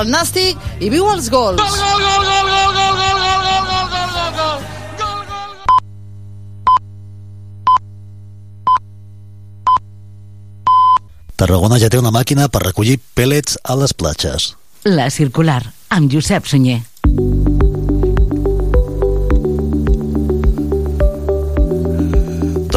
el nàstic i viu els gols. Gol, gol, gol, gol, gol, gol, gol, gol, gol, gol, gol, gol, gol. Tarragona ja té una màquina per recollir pèl·lets a les platges. La Circular, amb Josep Sunyer.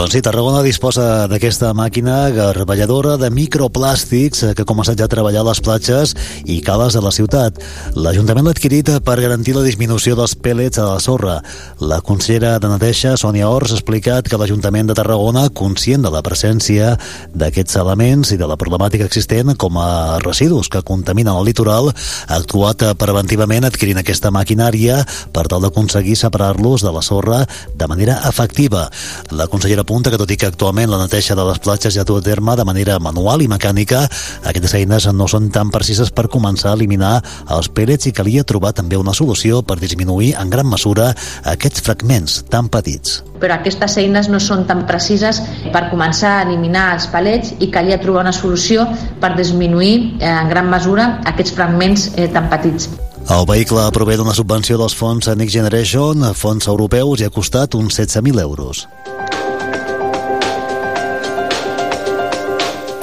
Doncs sí, Tarragona disposa d'aquesta màquina garballadora de microplàstics eh, que ha començat ja a treballar a les platges i cales de la ciutat. L'Ajuntament l'ha adquirit per garantir la disminució dels pèl·lets a la sorra. La consellera de Neteja, Sònia Ors, ha explicat que l'Ajuntament de Tarragona, conscient de la presència d'aquests elements i de la problemàtica existent com a residus que contaminen el litoral, ha actuat preventivament adquirint aquesta maquinària per tal d'aconseguir separar-los de la sorra de manera efectiva. La consellera apunta que tot i que actualment la neteja de les platges ja du a terme de manera manual i mecànica, aquestes eines no són tan precises per començar a eliminar els pèl·lets i calia trobar també una solució per disminuir en gran mesura aquests fragments tan petits. Però aquestes eines no són tan precises per començar a eliminar els palets i calia trobar una solució per disminuir eh, en gran mesura aquests fragments eh, tan petits. El vehicle prové d'una subvenció dels fons Next Generation, fons europeus, i ha costat uns 16.000 euros.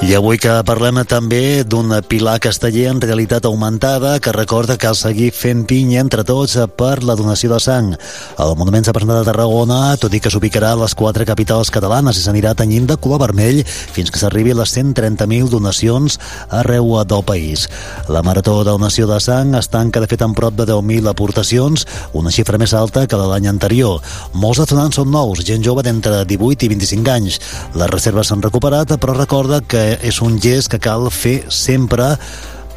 I avui que parlem també d'un pilar casteller en realitat augmentada que recorda que cal seguir fent pinya entre tots per la donació de sang. El monument s'ha presentat a Tarragona, tot i que s'ubicarà a les quatre capitals catalanes i s'anirà tenyint de color vermell fins que s'arribi a les 130.000 donacions arreu del país. La Marató de donació de sang es tanca de fet en prop de 10.000 aportacions, una xifra més alta que la l'any anterior. Molts donants són nous, gent jove d'entre 18 i 25 anys. Les reserves s'han recuperat, però recorda que és un gest que cal fer sempre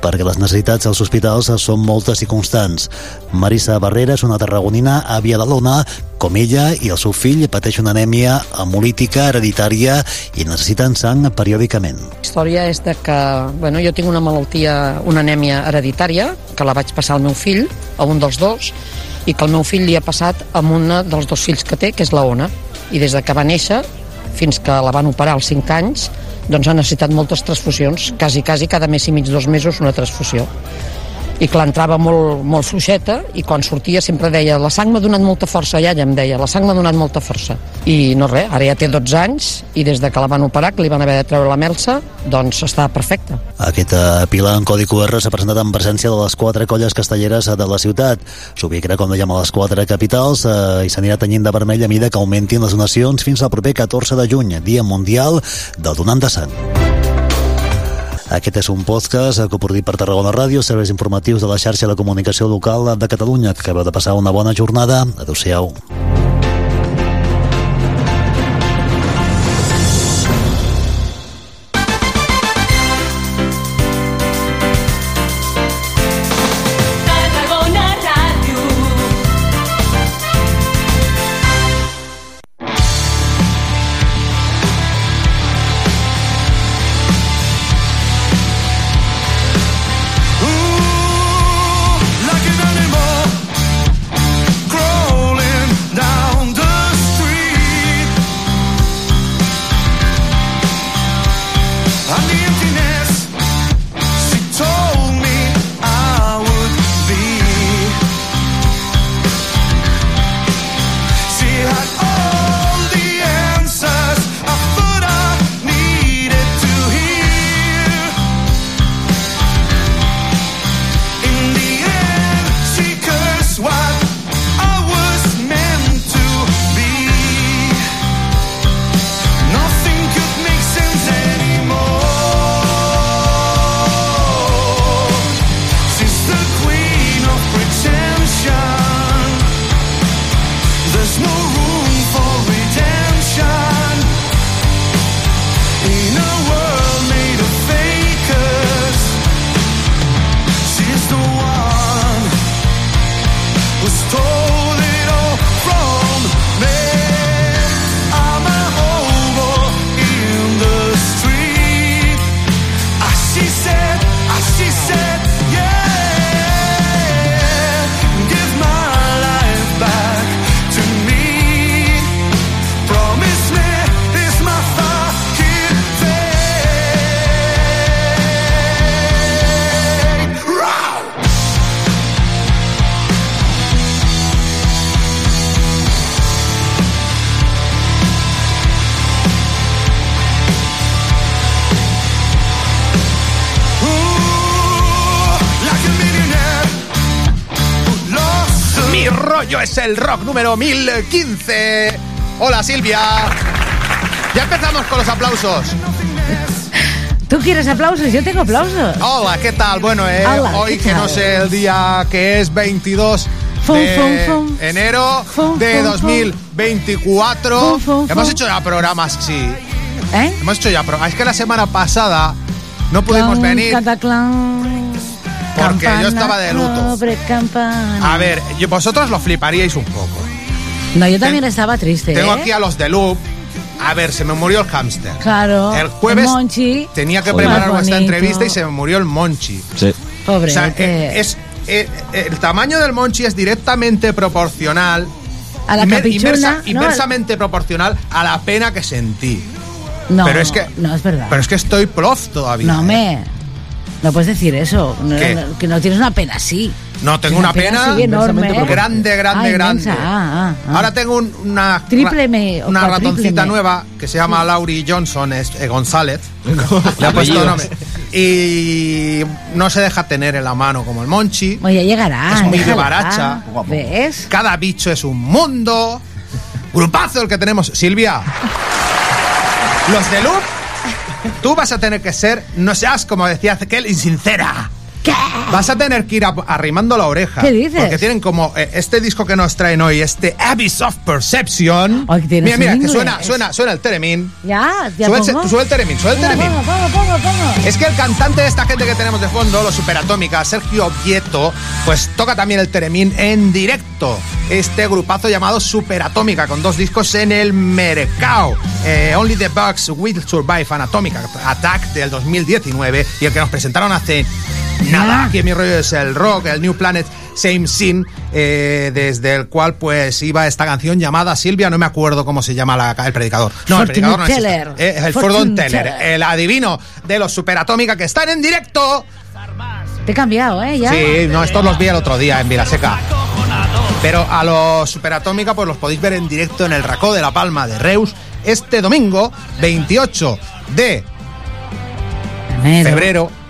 perquè les necessitats dels hospitals són moltes i constants. Marisa Barrera és una tarragonina àvia de l'Ona, com ella i el seu fill pateix una anèmia hemolítica hereditària i necessiten sang periòdicament. La història és de que bueno, jo tinc una malaltia, una anèmia hereditària, que la vaig passar al meu fill, a un dels dos, i que el meu fill li ha passat a un dels dos fills que té, que és la Ona. I des de que va néixer fins que la van operar als 5 anys, doncs ha necessitat moltes transfusions, quasi, quasi cada mes i mig, dos mesos, una transfusió i clar, entrava molt, molt fluixeta i quan sortia sempre deia la sang m'ha donat molta força, ja em deia la sang m'ha donat molta força i no res, ara ja té 12 anys i des de que la van operar, que li van haver de treure la melsa doncs està perfecta Aquesta pila en codi QR s'ha presentat en presència de les quatre colles castelleres de la ciutat. S'ubicarà, com dèiem, a les quatre capitals eh, i s'anirà tenyint de vermell a mida que augmentin les donacions fins al proper 14 de juny Dia Mundial del Donant de Sang aquest és un podcast coproduït per Tarragona Ràdio, serveis informatius de la xarxa de comunicació local de Catalunya, que acaba de passar una bona jornada. Adéu-siau. Es el rock número 1015. Hola Silvia. Ya empezamos con los aplausos. ¿Tú quieres aplausos? Yo tengo aplausos. Hola, ¿qué tal? Bueno, eh, Hola, hoy ¿qué que no sé el día que es 22 Fum, de fum, fum. enero Fum, de fum, 2024. Fum, fum, Hemos hecho ya programas, sí. ¿Eh? Hemos hecho ya programas. Es que la semana pasada no pudimos Clan, venir. Porque yo campana estaba de luto. campana. A ver, yo- vosotros lo fliparíais un poco. No, yo también ten- estaba triste. Tengo ¿eh? aquí a los de Loop. A ver, se me murió el hámster. Claro. El jueves Monchi. tenía que Joder. preparar bonito. entrevista y se me murió el Monchi. Sí. Pobre. O sea, eh, es, eh, eh, el tamaño del Monchi es directamente proporcional. a la inversa- ¿no? inversamente proporcional a la pena que sentí. No, pero es que- No, es verdad. Pero es que estoy plof todavía. no, ¿eh? me. No puedes decir eso. No, ¿Qué? no, que no tienes una pena así. No, tengo una pena así enorme. inversamente grande, grande, Ah, grande. Ah, ah, ah. Ahora tengo un- una, Triple me o una ratoncita me. nueva que se llama Laurie Johnson es, eh, González. Le ha puesto nombre. Y no se deja tener en la mano como el Monchi. Oye, llegará. Es muy de baracha. ¿Ves? Cada bicho es un mundo. Grupazo el que tenemos. Silvia. Los de Loop. Tú vas a tener que ser, no seas como decía aquel, insincera. ¿Qué? Vas a tener que ir arrimando la oreja. ¿Qué dices? Porque tienen como eh, este disco que nos traen hoy, este Abyss of Perception. Ay, mira, mira, que suena, suena, suena el Teremín. Ya, ya Sube el, pongo. se- sube el Teremín, sube el Pongo, Teremín. pongo, pongo, pongo. Es que el cantante de esta gente que tenemos de fondo, los Superatómica, Sergio Vieto, pues toca también el Teremín en directo. Este grupazo llamado Superatómica, con dos discos en el mercado. Eh, Only the Bugs Will Survive Anatomic Attack del 2019 y el que nos presentaron hace nada. Aquí en mi rollo es el rock, el New Planet Same Scene, eh, desde el cual pues iba esta canción llamada Silvia, no me acuerdo cómo se llama la- el predicador. No, el predicador no. Teller. Eh, es el Fortune Teller, Teller. el adivino de los Superatómica que están en directo. Te he cambiado, ¿eh? Ya. Sí, no, estos los vi el otro día en Vilaseca. Pero a los Superatómica pues los podéis ver en directo en el Racó de la Palma de Reus este domingo 28 de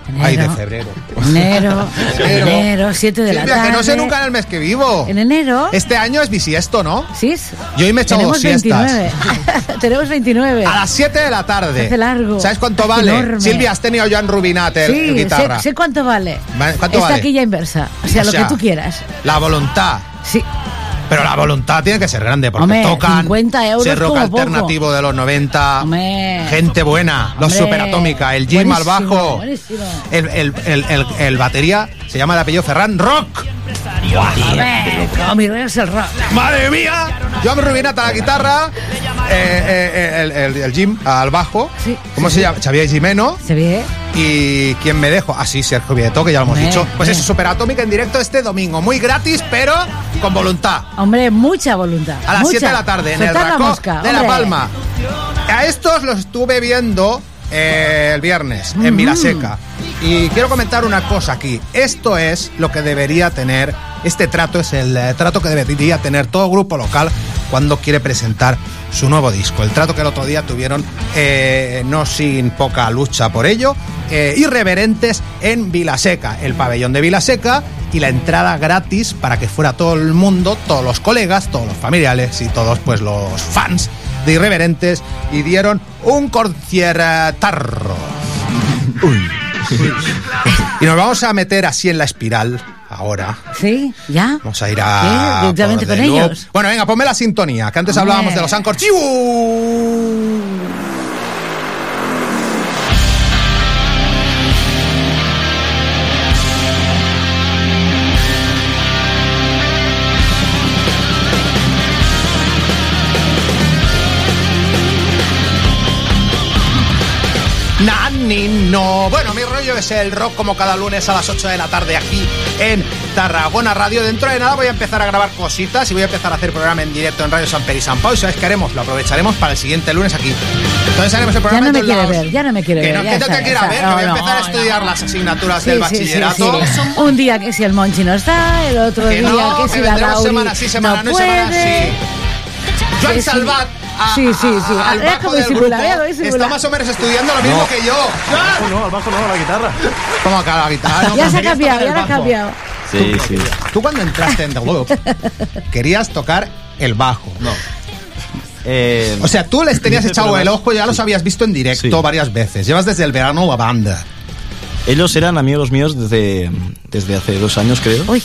Enero. Ay, de febrero. Enero, Enero. enero, 7 de la tarde. que no sé nunca en el mes que vivo. En enero. Este año es bisiesto, ¿no? Sí. Yo hoy me he echado dos siestas. 29. Tenemos 29. A las 7 de la tarde. Hace largo. ¿Sabes cuánto vale? enorme. Silvia, has tenido Joan Rubinat el, el Sí, guitarra. sé, sé cuánto vale. Vale, ¿cuánto Esta vale? taquilla inversa. O sea, O lo sea, que tú quieras. La voluntad. Sí. Pero la voluntad tiene que ser grande porque Hombre, tocan 50 euros ese rock poco. alternativo de los 90. Hombre. Gente buena, los. Superatómica, el Jim al bajo. El, el, el, el- el batería se llama de apellido Ferran Rock. Es el. ¡Madre mía! Joan Rubinat a la guitarra, eh, eh, eh, el, el- el Jim al bajo. Sí, ¿Cómo sí, se llama? Xavier Jimeno. ¿Se ve? ¿Y quién me dejo? Ah, sí, Sergio Vieto, que ya lo hemos dicho. Pues hombre. eso, Superatómica en directo este domingo. Muy gratis, pero con voluntad. Hombre, mucha voluntad. A las mucha. 7 de la tarde en el Racó de La. Palma. A estos los estuve viendo eh, el viernes en Vilaseca. Y quiero comentar una cosa aquí. Esto es lo que debería tener, este trato es el eh, trato que debería tener todo grupo local cuando quiere presentar su nuevo disco. El trato que el otro día tuvieron, eh, no sin poca lucha por ello, Irreverentes en Vilaseca, el pabellón de Vilaseca y la entrada gratis para que fuera todo el mundo, todos los colegas, todos los familiares y todos pues los fans de Irreverentes y dieron un conciertarro. Y nos vamos a meter así en la espiral ahora. Sí, ya. Vamos a ir a. ¿Qué? ¿Directamente con ellos? Bueno, venga, ponme la sintonía, que antes Hombre. hablábamos de los Anchor. ¡Chiu! Nani, no. Bueno, mi rollo es el rock como cada lunes a las 8 de la tarde aquí en Tarragona Radio. Dentro de nada voy a empezar a grabar cositas y voy a empezar a hacer programa en directo en Radio San Peri San Pau. ¿Y sabes qué haremos? Lo aprovecharemos para el siguiente lunes aquí. Entonces haremos el Ya programa no en me quiere ver, ya no me quiere Que ver. no, ya que no te quiera ya ver, que voy a No, empezar a no, estudiar no. las asignaturas del bachillerato. Un día que si el Monchi no está, el otro Que día no, que que si la Lauri semana sí, semana no, puede. semana sí. Joan. Salvat. A- Sí, sí, sí. a- al bajo del grupo, cómo disimula. Está más o menos estudiando lo mismo que yo. ¡Joan! No, al bajo no, a la guitarra. ¿Cómo acá la guitarra? No, Ya se ha cambiado, ya lo ha cambiado. Sí, sí. Tú cuando entraste en The Loop querías tocar el bajo. No. Eh, O sea, tú les tenías Dice, echado el ojo, ya los habías visto en directo Sí. varias veces. Llevas desde el verano la banda. ellos eran amigos míos desde, desde hace dos años, creo. Uy.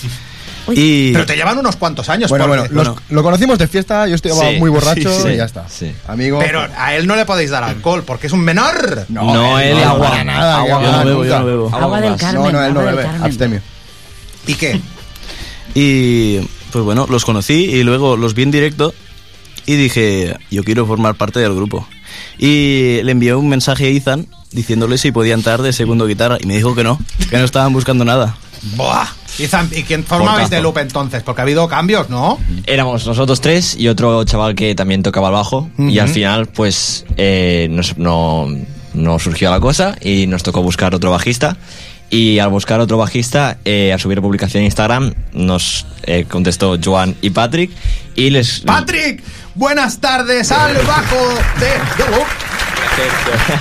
Y Pero te llevan unos cuantos años. Bueno, bueno, los- lo conocimos de fiesta, yo estaba Sí, muy borracho sí, sí. y ya está. Sí. Amigo. Pero a él no le podéis dar alcohol porque es un menor. No, él no, agua. para nada, Agua, que yo no bebo, yo no bebo. Agua del gas. Carmen. No, no, él no agua del bebe, abstemio. ¿Y qué? Y pues bueno, los conocí y luego los vi en directo y dije, yo quiero formar parte del grupo. Y le envié un mensaje a Ethan diciéndole si podía entrar de segundo guitarra y me dijo que no, que no estaban buscando nada. Buah. Ethan, ¿Y quién formabais de Loop entonces? Porque ha habido cambios, ¿no? Éramos nosotros tres y otro chaval que también tocaba el bajo. Y al final, pues, eh, nos- no, no surgió la cosa y nos tocó buscar otro bajista. Y al buscar otro bajista, eh, al subir publicación en Instagram, nos eh, contestó Joan y Patrick. Y les. Patrick, buenas tardes al bajo de The Loop.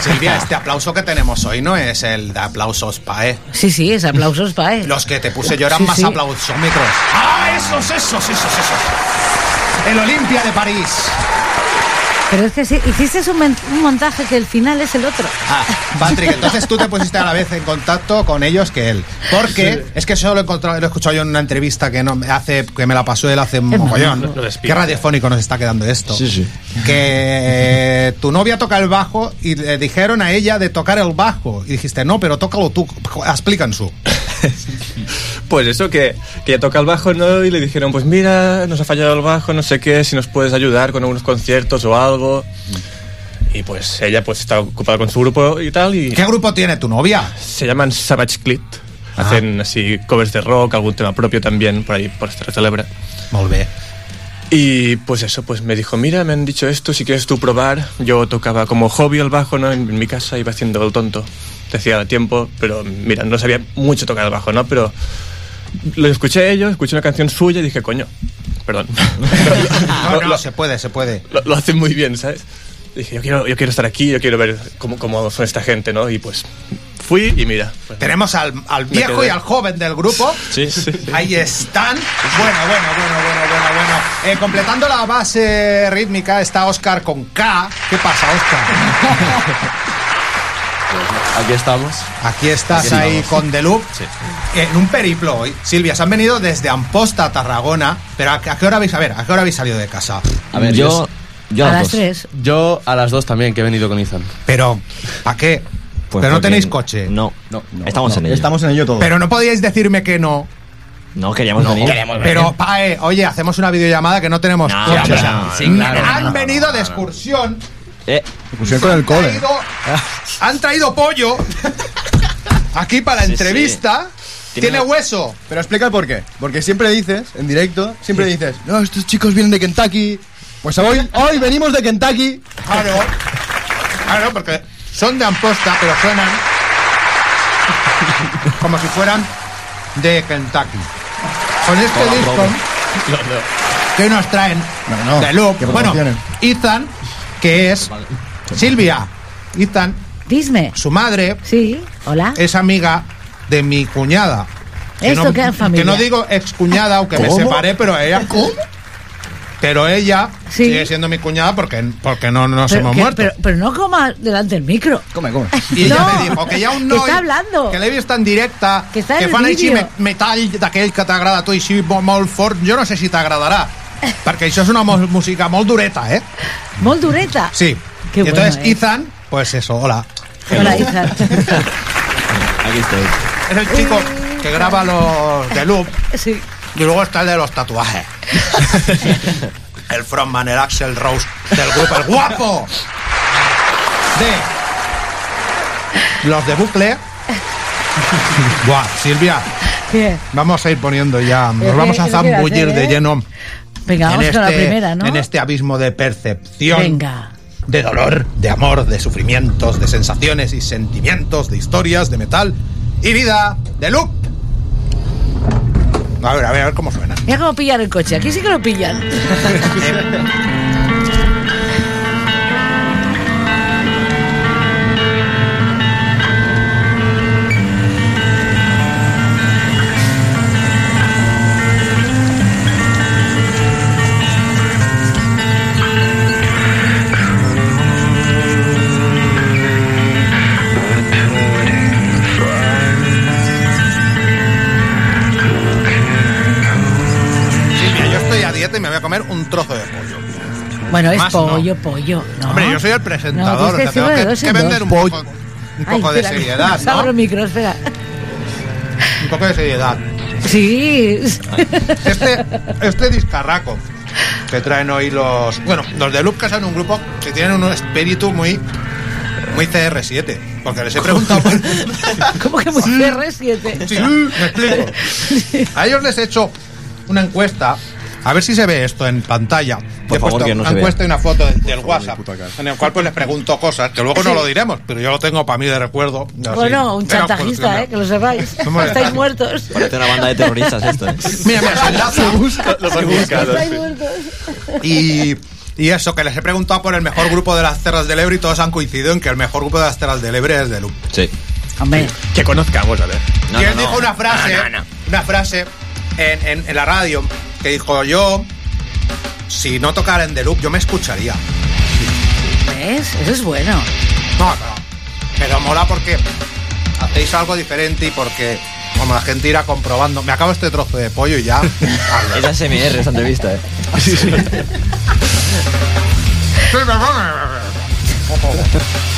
Silvia, este aplauso que tenemos hoy no es el de aplausos PAE. Sí, sí, es aplausos él. Los que te puse yo eran Sí, más sí. aplausómetros. ¡Ah, esos, esos, esos, esos! El Olimpia de París. Pero es que sí, hiciste un, un montaje que el final es el otro. Ah, Patrick, entonces tú te pusiste a la vez en contacto con ellos que él. Porque es que eso lo he, encontrado, lo he escuchado yo en una entrevista que no me hace que me la pasó él hace un mogollón. Qué radiofónico nos está quedando esto. Sí, sí. Que eh, tu novia toca el bajo y le dijeron a ella de tocar el bajo. Y dijiste, no, pero tócalo tú. Explícanos. Pues eso, que, que ella toca el bajo, ¿no? Y le dijeron, pues mira, nos ha fallado el bajo, no sé qué, si nos puedes ayudar con algunos conciertos o algo. Y pues ella pues está ocupada con su grupo y tal, y ¿Qué grupo tiene tu novia? se llaman Savage Clit. Hacen así covers de rock, algún tema propio también, por ahí, por esta celebra. Molt bé. Y pues eso, pues me dijo, mira, me han dicho esto, si quieres tú probar. Yo tocaba como hobby el bajo, ¿no? En, mi casa iba haciendo el tonto. Te hacía tiempo, pero mira, no sabía mucho tocar el bajo, ¿no? Pero lo escuché ellos, escuché una canción suya y dije, coño, perdón. No, no, lo- se puede, se puede. lo- lo hacen muy bien, ¿sabes? Dije, yo quiero, yo quiero estar aquí, yo quiero ver cómo, cómo son esta gente, ¿no? Y pues fui y mira. pues, Tenemos al, viejo y al joven del grupo. Sí, sí. Ahí están. Bueno, bueno, bueno, bueno, bueno, bueno. Eh, completando la base rítmica está Oscar con K. ¿Qué pasa, Oscar? Aquí estamos. Aquí estás Aquí ahí estamos. con The Loop. En un periplo hoy. Silvia, se han venido desde Amposta a Tarragona. Pero ¿a, qué hora habéis, a ver, ¿a qué hora habéis salido de casa? A ver, yo, yo A las las dos. tres. Yo a las dos también, que he venido con Ethan. Pero, ¿a qué? Pues pero no tenéis coche. No, No, no, Estamos no, en ello. Estamos en ello todo. Pero no podíais decirme que no. no queríamos venir. Pero, Pae, oye, hacemos una videollamada que no tenemos No, coche. hombre, o sea, no, sí, claro. han venido de excursión. Eh, Pusieron con el cole. traído- han traído pollo aquí para la Sí, entrevista. sí. Tiene Tiene- hueso. Pero explica el por qué. Porque siempre dices, en directo, siempre dices, no, estos chicos vienen de Kentucky. Pues hoy, hoy venimos de Kentucky. Claro. Claro, porque son de Amposta, pero suenan como si fueran de Kentucky. Con este disco que nos traen No, no, de Loop. Bueno. Ethan, que es Silvia. Ethan, Disney. su madre, Sí, hola. es amiga de mi cuñada. Que Esto no, familia. Que no digo excuñada, aunque me ¿Cómo? separé, pero ella. Pero ella Sí. sigue siendo mi cuñada porque, porque no nos hemos que- muerto. pero, pero no coma delante del micro. Come, come. Ella No, me dijo que ha un que noi està hablando. que l'he vist en directe Que està en el fan així vídeo. me- metall d'aquell que t'agrada a tu així mo- molt fort jo no sé si t'agradarà perquè això és una música molt dureta eh? Molt dureta. sí Qué y entonces bueno, eh. Ethan pues eso hola Hola, hija. aquí estoy. es el chico que graba los de loop Sí. y luego está el de los tatuajes el frontman el Axel Rose del grupo el guapo de los de bucle Buah, Silvia ¿Qué? Vamos a ir poniendo ya, ¿Qué- nos vamos a zambullir de eh? lleno Venga, vamos con la primera, ¿no? en este abismo de percepción, Venga. de dolor, de amor, de sufrimientos, de sensaciones y sentimientos, de historias, de metal y vida, de loop. A ver, a ver, a ver cómo suena. Mira cómo pillan el coche. Aquí sí que lo pillan. Bueno, es Más no. pollo, pollo. ¿no? Hombre, yo soy el presentador, No, tienes o sea, tengo que, vender un poco, un Ay, poco de espera, seriedad, Abro ¿no? el micro, espera. Un poco de seriedad. Sí. Este, este discarraco que traen hoy los. Bueno, los de que son un grupo que tienen un espíritu muy. Muy CR7. Porque les he preguntado. por- ¿Cómo que muy CR7? Sí, me explico. A ellos les he hecho una encuesta. A ver si se ve esto en pantalla. Por he favor, puesto que no una se foto de- del WhatsApp. En el cual pues les pregunto cosas que luego no lo diremos, pero yo lo tengo para mí de recuerdo. así. Bueno, un Pero, chantajista, pues, ¿eh? Que lo sepáis. ¿Cómo le- Estáis muertos. Parece una banda de terroristas esto, ¿eh? Mira, mira, se enlaza. Los han buscado. Estáis muertos. Y, y eso, que les he preguntado por el mejor grupo de las Terras del Ebre y todos han coincidido en que el mejor grupo de las Terras del Ebre es de Loop. Sí. Hombre, Que conozcamos, a ver. No, y él no, no. dijo una frase, una frase en, en- en la radio que dijo yo, si no tocara en The Loop, yo me escucharía. ¿ves? Eso es bueno. No, pero, pero mola porque hacéis algo diferente y porque como la gente irá comprobando. Me acabo este trozo de pollo y ya. Es ASMR esta entrevista, ¿eh?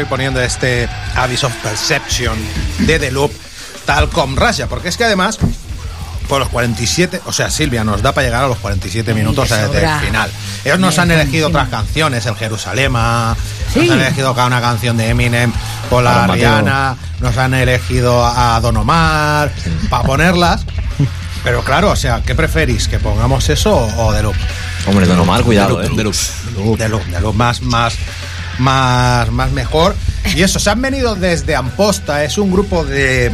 ir poniendo este Abyss of Perception de The Loop, tal como Russia, porque es que además, por los 47, o sea, Silvia nos da para llegar a los 47 minutos de desde el final. Ellos nos han elegido otras canciones, el Jerusalema, Sí. nos han elegido cada una canción de Eminem, por la. Rihanna, nos han elegido a Don Omar, para ponerlas. Pero claro, o sea, ¿qué preferís? ¿Que pongamos eso o, o The Loop? Hombre, Don Omar, cuidado, ¿eh? de luz, de luz, de luz, más, más, más, más mejor. Y eso, se han venido desde Amposta, es un grupo de,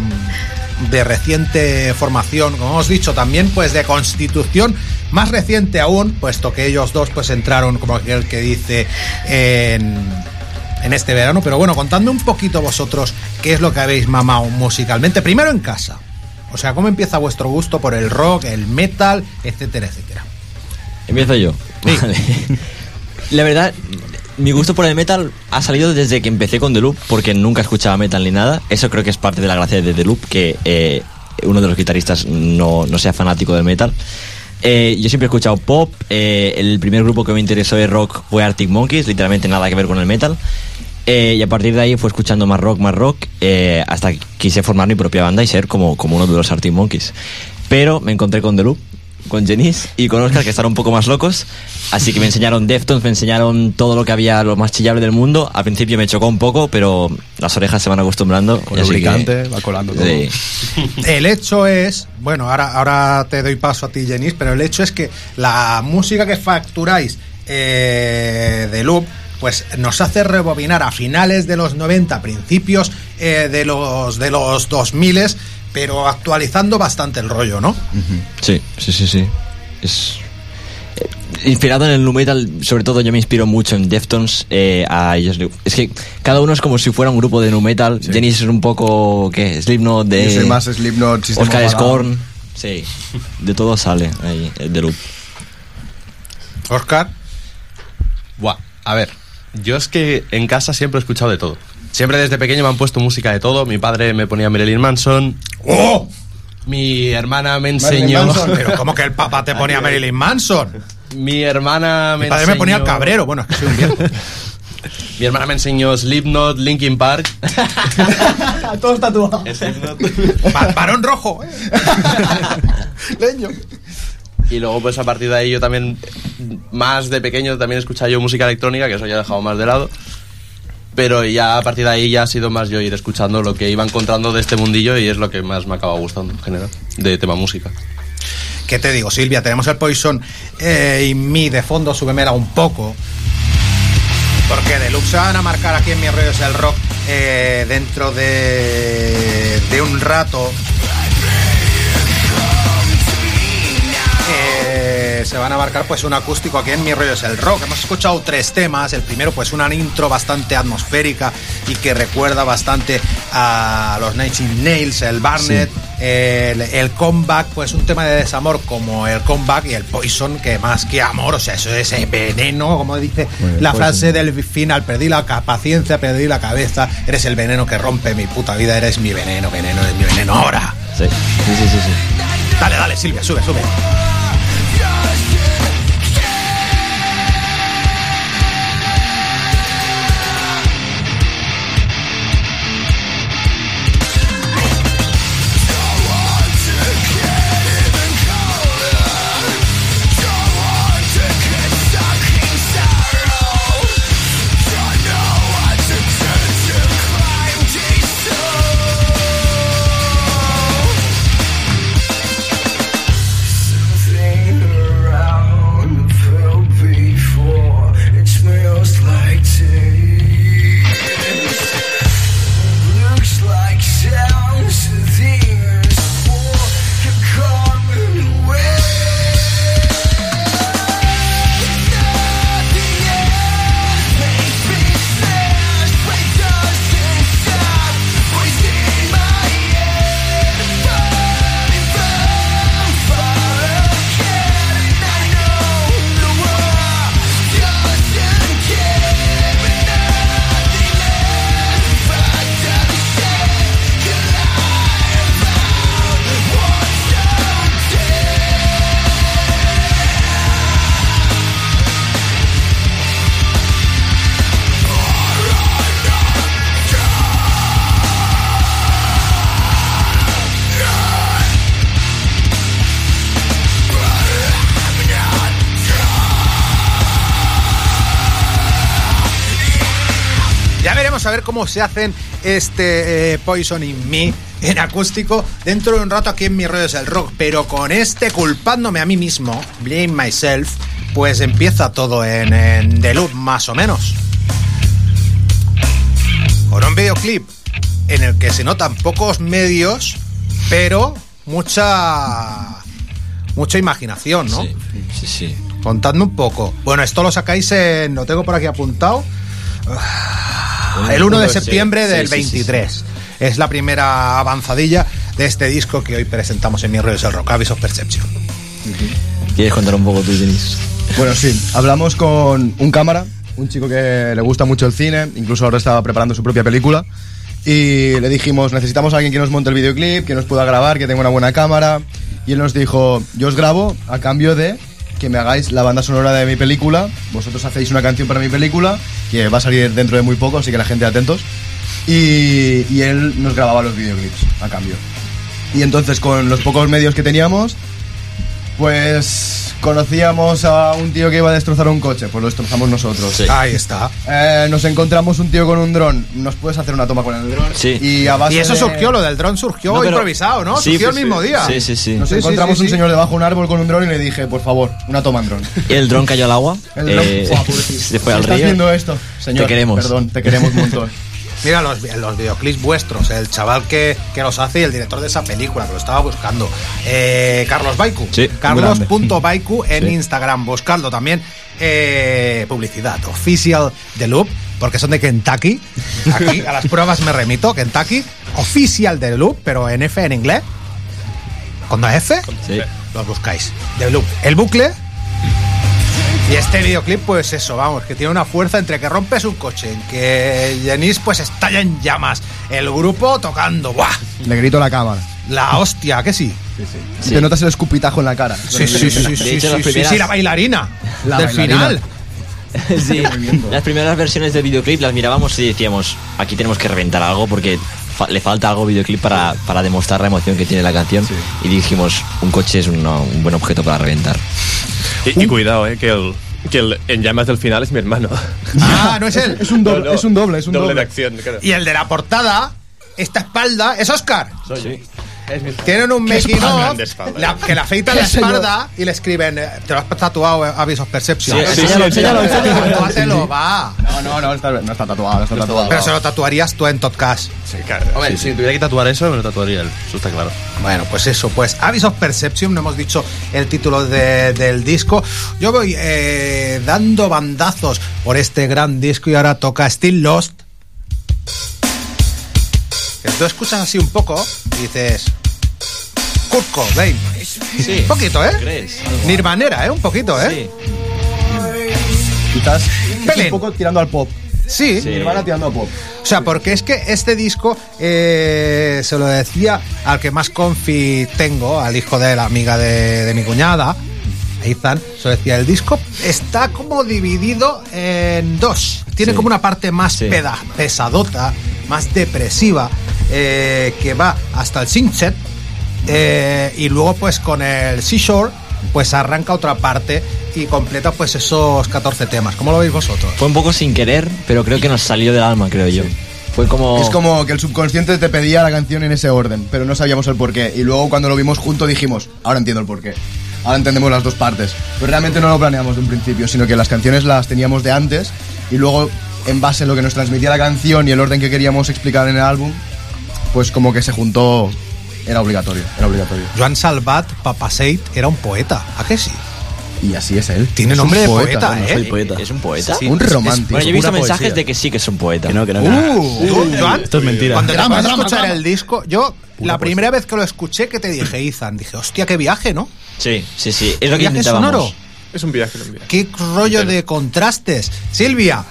de reciente formación, como hemos dicho, también pues de constitución más reciente aún, puesto que ellos dos pues entraron, como aquel que dice, en, en este verano. Pero bueno, contadme un poquito vosotros qué es lo que habéis mamado musicalmente, primero en casa. O sea, ¿cómo empieza vuestro gusto por el rock, el metal, etcétera, etcétera? Empiezo yo. Vale. La verdad, mi gusto por el metal ha salido desde que empecé con The Loop, porque nunca escuchaba metal ni nada. Eso creo que es parte de la gracia de The Loop, que eh, uno de los guitarristas no, no sea fanático del metal. Eh, yo siempre he escuchado pop. eh, el primer grupo que me interesó de rock fue Arctic Monkeys, literalmente nada que ver con el metal. Y a partir de ahí fue escuchando más rock, más rock, hasta que quise formar mi propia banda y ser como, como uno de los Arctic Monkeys. Pero me encontré con The Loop, con Jenice y con Oscar, que estaban un poco más locos. Así que me enseñaron Deftones, me enseñaron todo lo que había, lo más chillable del mundo. Al principio me chocó un poco, pero las orejas se van acostumbrando. Con así que- lubricante, va colando todo. Sí. El hecho es, bueno, ahora, ahora te doy paso a ti, Jenis, pero el hecho es que la música que facturáis eh, de Loop, pues nos hace rebobinar a finales de los 90, principios eh, de los de los 2000, pero actualizando bastante el rollo, ¿no? Sí, sí, sí, sí. Es eh, inspirado en el nu metal, sobre todo yo me inspiro mucho en Deftones. eh, a ellos, es que cada uno es como si fuera un grupo de nu metal. Jenny es un poco ¿qué? Slipknot de Yo soy más Slipknot, System Oscar. Scorn. Sí, de todo sale ahí eh, de loop. Oscar. Buah, a ver, yo es que en casa siempre he escuchado de todo. Siempre desde pequeño me han puesto música de todo. Mi padre me ponía Marilyn Manson. ¡Oh! Mi hermana me enseñó. Pero ¿cómo que el papá te ponía Marilyn Manson? Mi hermana me Mi padre me ponía el cabrero, bueno, es que soy un viejo. Mi hermana me enseñó Slipknot, Linkin Park. Todos tatuados. Va- Varón rojo. ¿eh? Leño. Y luego, pues a partir de ahí, yo también, más de pequeño, también escuchaba yo música electrónica, que eso ya he dejado más de lado. Pero ya a partir de ahí ya ha sido más yo ir escuchando lo que iba encontrando de este mundillo y es lo que más me acaba gustando en general, de tema música. ¿Qué te digo, Silvia? Tenemos el Poison eh, y mi de fondo, súbemela un poco. Porque Deluxe van a marcar aquí en Mi Rollo es el Rock eh, dentro de, de un rato. Se van a marcar pues un acústico aquí en Mi Rollo es el Rock. Hemos escuchado tres temas. El primero pues una intro bastante atmosférica y que recuerda bastante a los Inch Nails, el Barnet. El, el comeback, pues un tema de desamor como el comeback y el poison, que más que amor, o sea, eso es eh, veneno, como dice Bueno, la poison. frase del final, perdí la paciencia, perdí la cabeza, eres el veneno que rompe mi puta vida, eres mi veneno, veneno, eres mi veneno ahora. Sí, sí, sí, sí. sí. Dale, dale, Silvia, sube, sube. Cómo se hacen este eh, Poison in Me en acústico dentro de un rato aquí en Mi Rollo es el Rock. Pero con este culpándome a mí mismo, Blame Myself, pues empieza todo en, en The Loop más o menos. Con un videoclip en el que se notan pocos medios, pero mucha mucha imaginación, ¿no? Sí, sí, sí. Contadme un poco. Bueno, esto lo sacáis en. Lo tengo por aquí apuntado. El 1 de septiembre sí, del sí, sí, 23. Es la primera avanzadilla de este disco que hoy presentamos en Mi Rollo es el Rock, Abyss of Perception. ¿Quieres contar un poco tú, Denis? Bueno, sí, hablamos con un cámara, un chico que le gusta mucho el cine, incluso ahora estaba preparando su propia película. Y le dijimos, necesitamos a alguien que nos monte el videoclip, que nos pueda grabar, que tenga una buena cámara. Y él nos dijo, yo os grabo a cambio de que me hagáis la banda sonora de mi película. Vosotros hacéis una canción para mi película, que va a salir dentro de muy poco, así que la gente atentos. Y, y él nos grababa los videoclips a cambio. Y entonces con los pocos medios que teníamos, pues conocíamos a un tío que iba a destrozar un coche, pues lo destrozamos nosotros. Ahí está. Eh, nos encontramos un tío con un dron, ¿nos puedes hacer una toma con el dron? Sí. Y, a base Y eso de- surgió, lo del dron surgió No, pero- improvisado, ¿no? Sí, surgió sí, el mismo sí. día. Sí, sí, sí. Nos encontramos sí, un sí. señor debajo de un árbol con un dron y le dije, por favor, una toma en dron. Y el dron cayó al agua. El dron- eh, se fue al estás río. viendo esto, señor, Te queremos. Perdón, te queremos un montón. Mira los, los videoclips vuestros, el chaval que, que los hace y el director de esa película, que lo estaba buscando. Eh, Carlos Baiku. Sí, Carlos.baiku en Sí. Instagram, buscadlo también. Eh, publicidad oficial de Loop, porque son de Kentucky. Aquí a las pruebas me remito, Kentucky. Oficial de Loop, pero en F en inglés. Con dos F, Sí. los buscáis. De Loop. El bucle. Y este videoclip, pues eso, vamos, que tiene una fuerza entre que rompes un coche, en que Jenis pues estalla en llamas, el grupo tocando, ¡buah! Le grito a la cámara. La hostia, que sí. Sí. Te notas el escupitajo en la cara. Sí, sí, sí, sí, sí, hecho, sí, sí, primeras- sí, la bailarina La del bailarina. final. Sí, las primeras versiones del videoclip las mirábamos y decíamos, aquí tenemos que reventar algo porque fa- le falta algo videoclip para, para demostrar la emoción que tiene la canción. Y dijimos, un coche es un, un buen objeto para reventar. Y, y cuidado, eh, que el, que el en llamas del final es mi hermano. Ah, no es él. Es un doble, No, no. es un doble, es un doble doble. de acción, claro. Y el de la portada, esta espalda, es Oscar. Soy yo. Mi Tienen un making of De espalda. la- que le afeitan la espalda y le escriben, eh, te lo has tatuado, eh, Avis of Perception. Sí, sí, Enséñalo, sí, enséñalo, sí, enséñalo. Va. No, no, no, está- no está tatuado, no está tatuado. Pero se lo tatuarías tú en Totcast. Sí, claro. Hombre, si tuviera que tatuar eso, me lo tatuaría él. Eso está claro. Bueno, pues eso, pues Avis of Perception, no hemos dicho el título de- del disco. Yo voy eh, dando bandazos por este gran disco y ahora toca Still Lost. Que tú escuchas así un poco y dices... Kurt Cobain. Sí. Un poquito, ¿eh? ¿Crees? Nirvanera, ¿eh? Un poquito, ¿eh? Sí. Quizás es un poco tirando al pop. Sí. Sí. Nirvana tirando a pop. O sea, porque es que este disco eh, se lo decía al que más confi tengo, al hijo de la amiga de, de mi cuñada, Ethan, se lo decía, el disco está como dividido en dos. Tiene Sí. como una parte más Sí. peda- pesadota, más depresiva, eh, que va hasta el Sinset, eh, y luego pues con el Seashore, pues arranca otra parte y completa pues esos 14 temas. ¿Cómo lo veis vosotros? Fue un poco sin querer, pero creo que nos salió del alma, creo yo. Fue como... Es como que el subconsciente te pedía la canción en ese orden, pero no sabíamos el porqué. Y luego cuando lo vimos juntos dijimos, ahora entiendo el porqué. Ahora entendemos las dos partes. Pero realmente no lo planeamos de un principio, sino que las canciones las teníamos de antes y luego en base a lo que nos transmitía la canción y el orden que queríamos explicar en el álbum, pues como que se juntó, era obligatorio, era obligatorio. Joan Salvat Papaseit era un poeta, ¿a qué sí? Y así es él. Tiene Es nombre de poeta, bueno, ¿eh? Soy poeta. ¿Es un poeta? Sí. Un Es- es- romántico. Bueno, yo he visto pura mensajes poesía. de que sí que es un poeta. Que no, que no, que no. Uh, ¿tú, Joan? Esto es mentira. Cuando te vas a escuchar drama. el disco, yo la primera vez que lo escuché, ¿qué te dije, Ethan? Dije, hostia, qué viaje, ¿no? Sí, sí, sí. Es lo que intentábamos. sonoro. Es un viaje, un viaje. Qué rollo de contrastes. Silvia,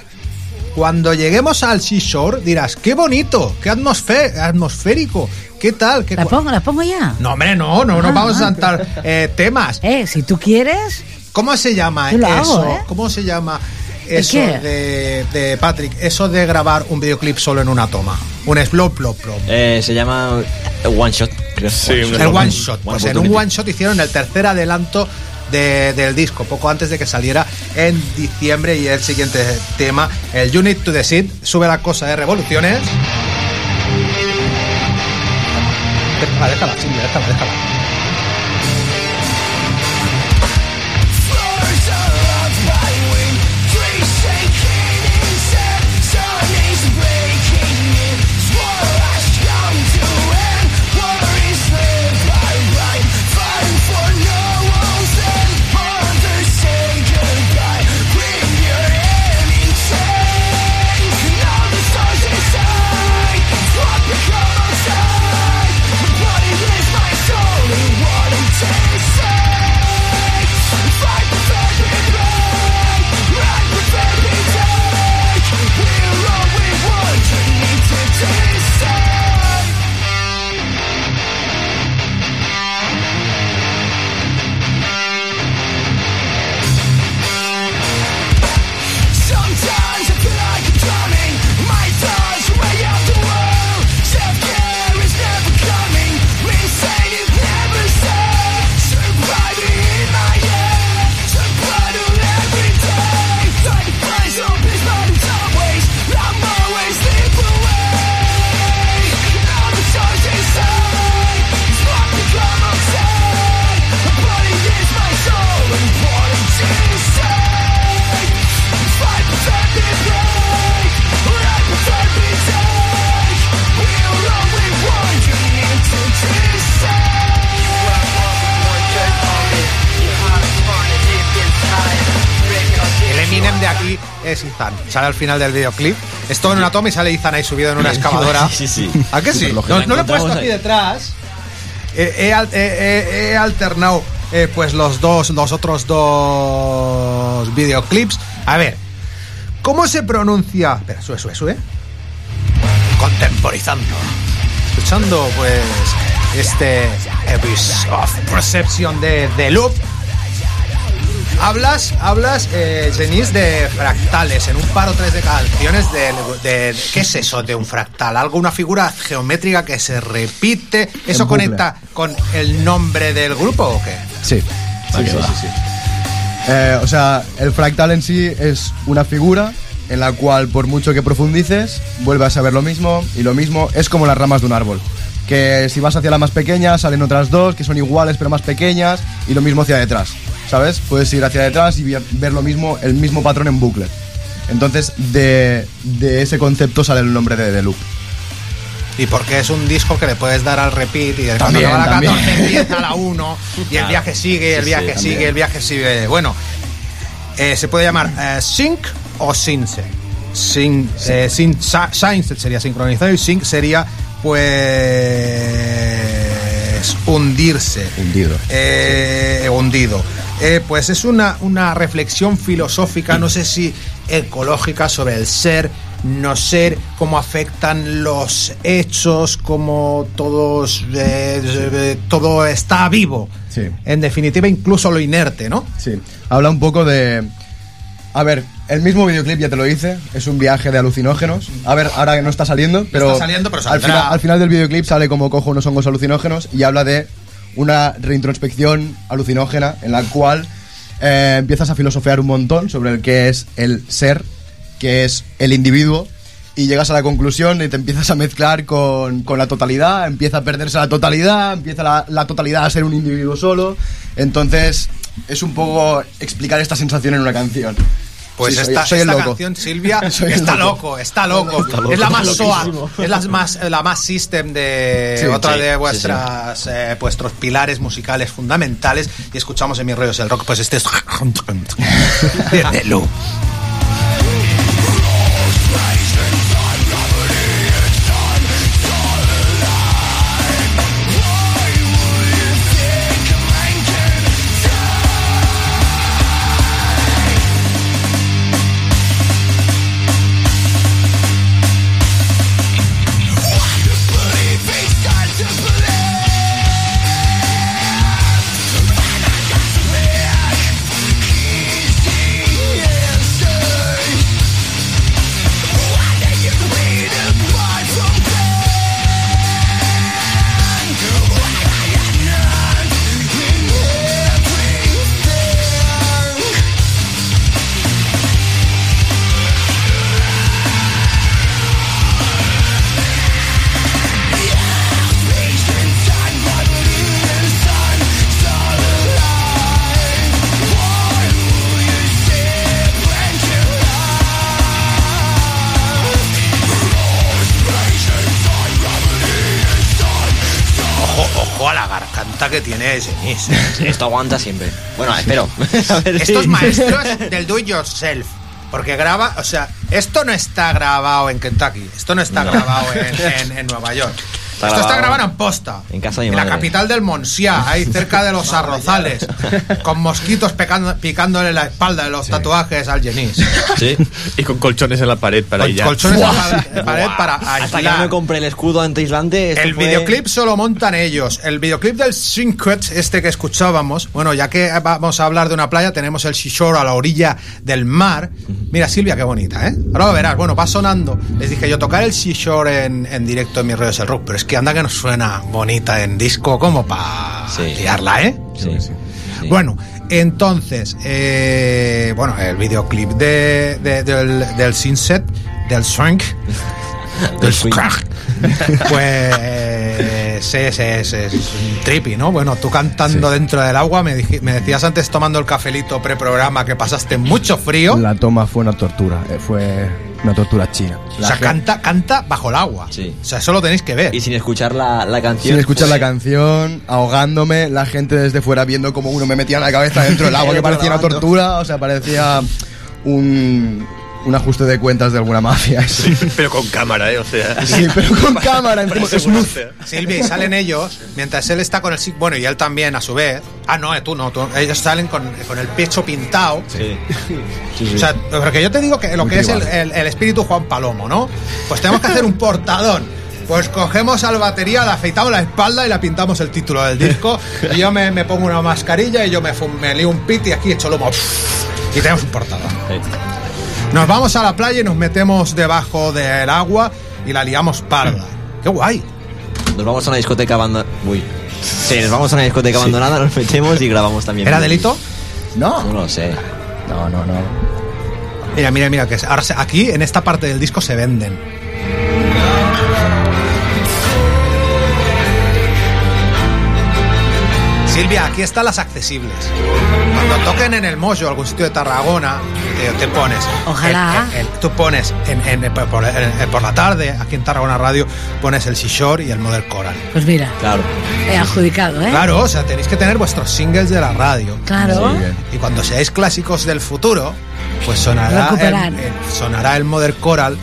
cuando lleguemos al Seashore dirás, qué bonito, qué atmosférico, qué tal. Qué ¿La cua-". pongo, la pongo ya? No, hombre, no, no, no Ah, vamos a ah. saltar eh, temas. Eh, si tú quieres, ¿Cómo se llama Yo lo eso? hago, ¿eh? ¿Cómo se llama ¿El eso de, de Patrick? Eso de grabar un videoclip solo en una toma. Un explop, plop, plop. Eh, se llama One Shot, creo. Sí, One Shot. El One one shot. Pues en un one shot hicieron el tercer adelanto de- del disco, poco antes de que saliera en diciembre. Y el siguiente tema, el Unit to the Seed, sube la cosa de revoluciones. Déjala, Sale al final del videoclip. Es todo en una toma y sale Ethan ahí subido en una excavadora. Sí, sí. ¿A qué sí? Superlógico. No, no lo he puesto aquí detrás. Eh, he, al- eh, eh, he alternado eh, pues los dos, los otros dos videoclips. A ver, ¿cómo se pronuncia? Espera, sube, sube, sube. Contemporizando. Escuchando pues este Abyss of Perception de, de Loop. Hablas, hablas, eh, Denise, de fractales en un par o tres de canciones de, de- ¿Qué es eso de un fractal? ¿Algo, una figura geométrica que se repite? ¿Eso conecta con el nombre del grupo o qué? Sí. Sí, sí. Eh, o sea, el fractal en sí es una figura en la cual por mucho que profundices, vuelves a ver lo mismo y lo mismo es como las ramas de un árbol. Que si vas hacia la más pequeña salen otras dos que son iguales pero más pequeñas y lo mismo hacia detrás, ¿sabes? Puedes ir hacia detrás y ver, lo mismo, el mismo patrón en bucle. Entonces de, de ese concepto sale el nombre de The Loop. Y porque es un disco que le puedes dar al repeat y cuando También, acaba la también. 14 empieza la 1 y el viaje sigue, el viaje sí, sigue, también. el viaje sigue. Bueno, eh, se puede llamar eh, sync o sync. Sync, eh, sería sincronizado y sync sería pues hundirse. Hundido. Eh, hundido. Eh, pues es una, una reflexión filosófica, no sé si ecológica, sobre el ser, no ser, cómo afectan los hechos, cómo todos, eh, eh, todo está vivo. Sí. En definitiva, incluso lo inerte, ¿no? Sí. Habla un poco de. A ver, el mismo videoclip ya te lo dice, es un viaje de alucinógenos. A ver, ahora que no está saliendo, pero. está saliendo, pero al, final, al final del videoclip sale como cojo unos hongos alucinógenos y habla de una reintrospección alucinógena en la cual eh, empiezas a filosofear un montón sobre el que es el ser, que es el individuo, y llegas a la conclusión y te empiezas a mezclar con, con la totalidad, empieza a perderse la totalidad, empieza la, la totalidad a ser un individuo solo, entonces es un poco explicar esta sensación en una canción. Pues Sí, esta, soy esta canción, Silvia, está loco. loco, está loco. Está loco. Es la más SOA, es la más, la más system de Sí, otra sí, de vuestras eh, vuestros pilares musicales fundamentales. Y escuchamos en mis rollos el rock, pues este es Esto aguanta siempre. Bueno, espero. A ver Estos si- maestros del do it yourself. Porque graba, o sea, esto no está grabado en Kentucky, esto no está No. grabado en, en- en Nueva York. Está esto está grabado en posta. En casa de mi En la madre. capital del Monsiá, ahí cerca de los arrozales, con mosquitos pecando- picándole la espalda de los tatuajes al Jenis. Sí. Y con colchones en la pared para ir colchones en la pared- para Hasta que aislar. no me compré el escudo antiaislante. esto El fue- videoclip solo montan ellos. El videoclip del Syncret, este que escuchábamos, bueno, ya que vamos a hablar de una playa, tenemos el Shishore a la orilla del mar. Mira, Silvia, qué bonita, ¿eh? Ahora lo verás. Bueno, va sonando. Les dije yo tocar el Shishore en, en directo en mis redes del rock, pero es que anda que nos suena bonita en disco como para liarla, ¿eh? Sí. Bueno, entonces, eh, bueno, el videoclip de, de- del, del Sunset, del Swank, del Skrak, pues es, es, es un trippy, ¿no? Bueno, tú cantando dentro del agua, me, dij- me decías antes tomando el cafelito preprograma que pasaste mucho frío. La toma fue una tortura, eh, fue una tortura china. O sea, canta, canta bajo el agua. O sea, eso lo tenéis que ver. Y sin escuchar la, la canción. Sin escuchar la canción, ahogándome, la gente desde fuera viendo como uno me metía la cabeza dentro del agua, que parecía una tortura, o sea, parecía un, un ajuste de cuentas de alguna mafia. Sí, pero con cámara, ¿eh? O sea. Sí, pero con cámara, encima, asegurarse. Silvia, y salen ellos, mientras él está con el... Bueno, y él también, a su vez. Ah, no, eh, tú no. tú- ellos salen con, con el pecho pintado. Sí. O sea, porque yo te digo que lo Muy que es el, tribal. el- el espíritu Juan Palomo, ¿no? Pues tenemos que hacer un portadón Pues cogemos al batería, le afeitamos la espalda y le pintamos el título del disco. y yo me, me pongo una mascarilla y yo me, me lío un pit y aquí echo lomo. Y tenemos un portador. Nos vamos a la playa y nos metemos debajo del agua y la liamos parda. ¡Qué guay! Nos vamos a una discoteca abandonada. Uy. Sí, nos vamos a una discoteca abandonada, nos metemos y grabamos también. ¿Era delito? No. No lo sé. No, no, no. Mira, mira, mira, que ahora aquí en esta parte del disco se venden. Silvia, aquí están las accesibles. Cuando toquen en el Mojo, algún sitio de Tarragona, te, te pones. Ojalá. el- el- tú pones en, en- por, en- por la tarde, aquí en Tarragona Radio, pones el Seashore y el Model Coral. Pues mira, Claro. he adjudicado, ¿eh? Claro, o sea, tenéis que tener vuestros singles de la radio. Claro. Sí. Y cuando seáis clásicos del futuro, pues sonará el, Recuperar. el- sonará el Mother Coral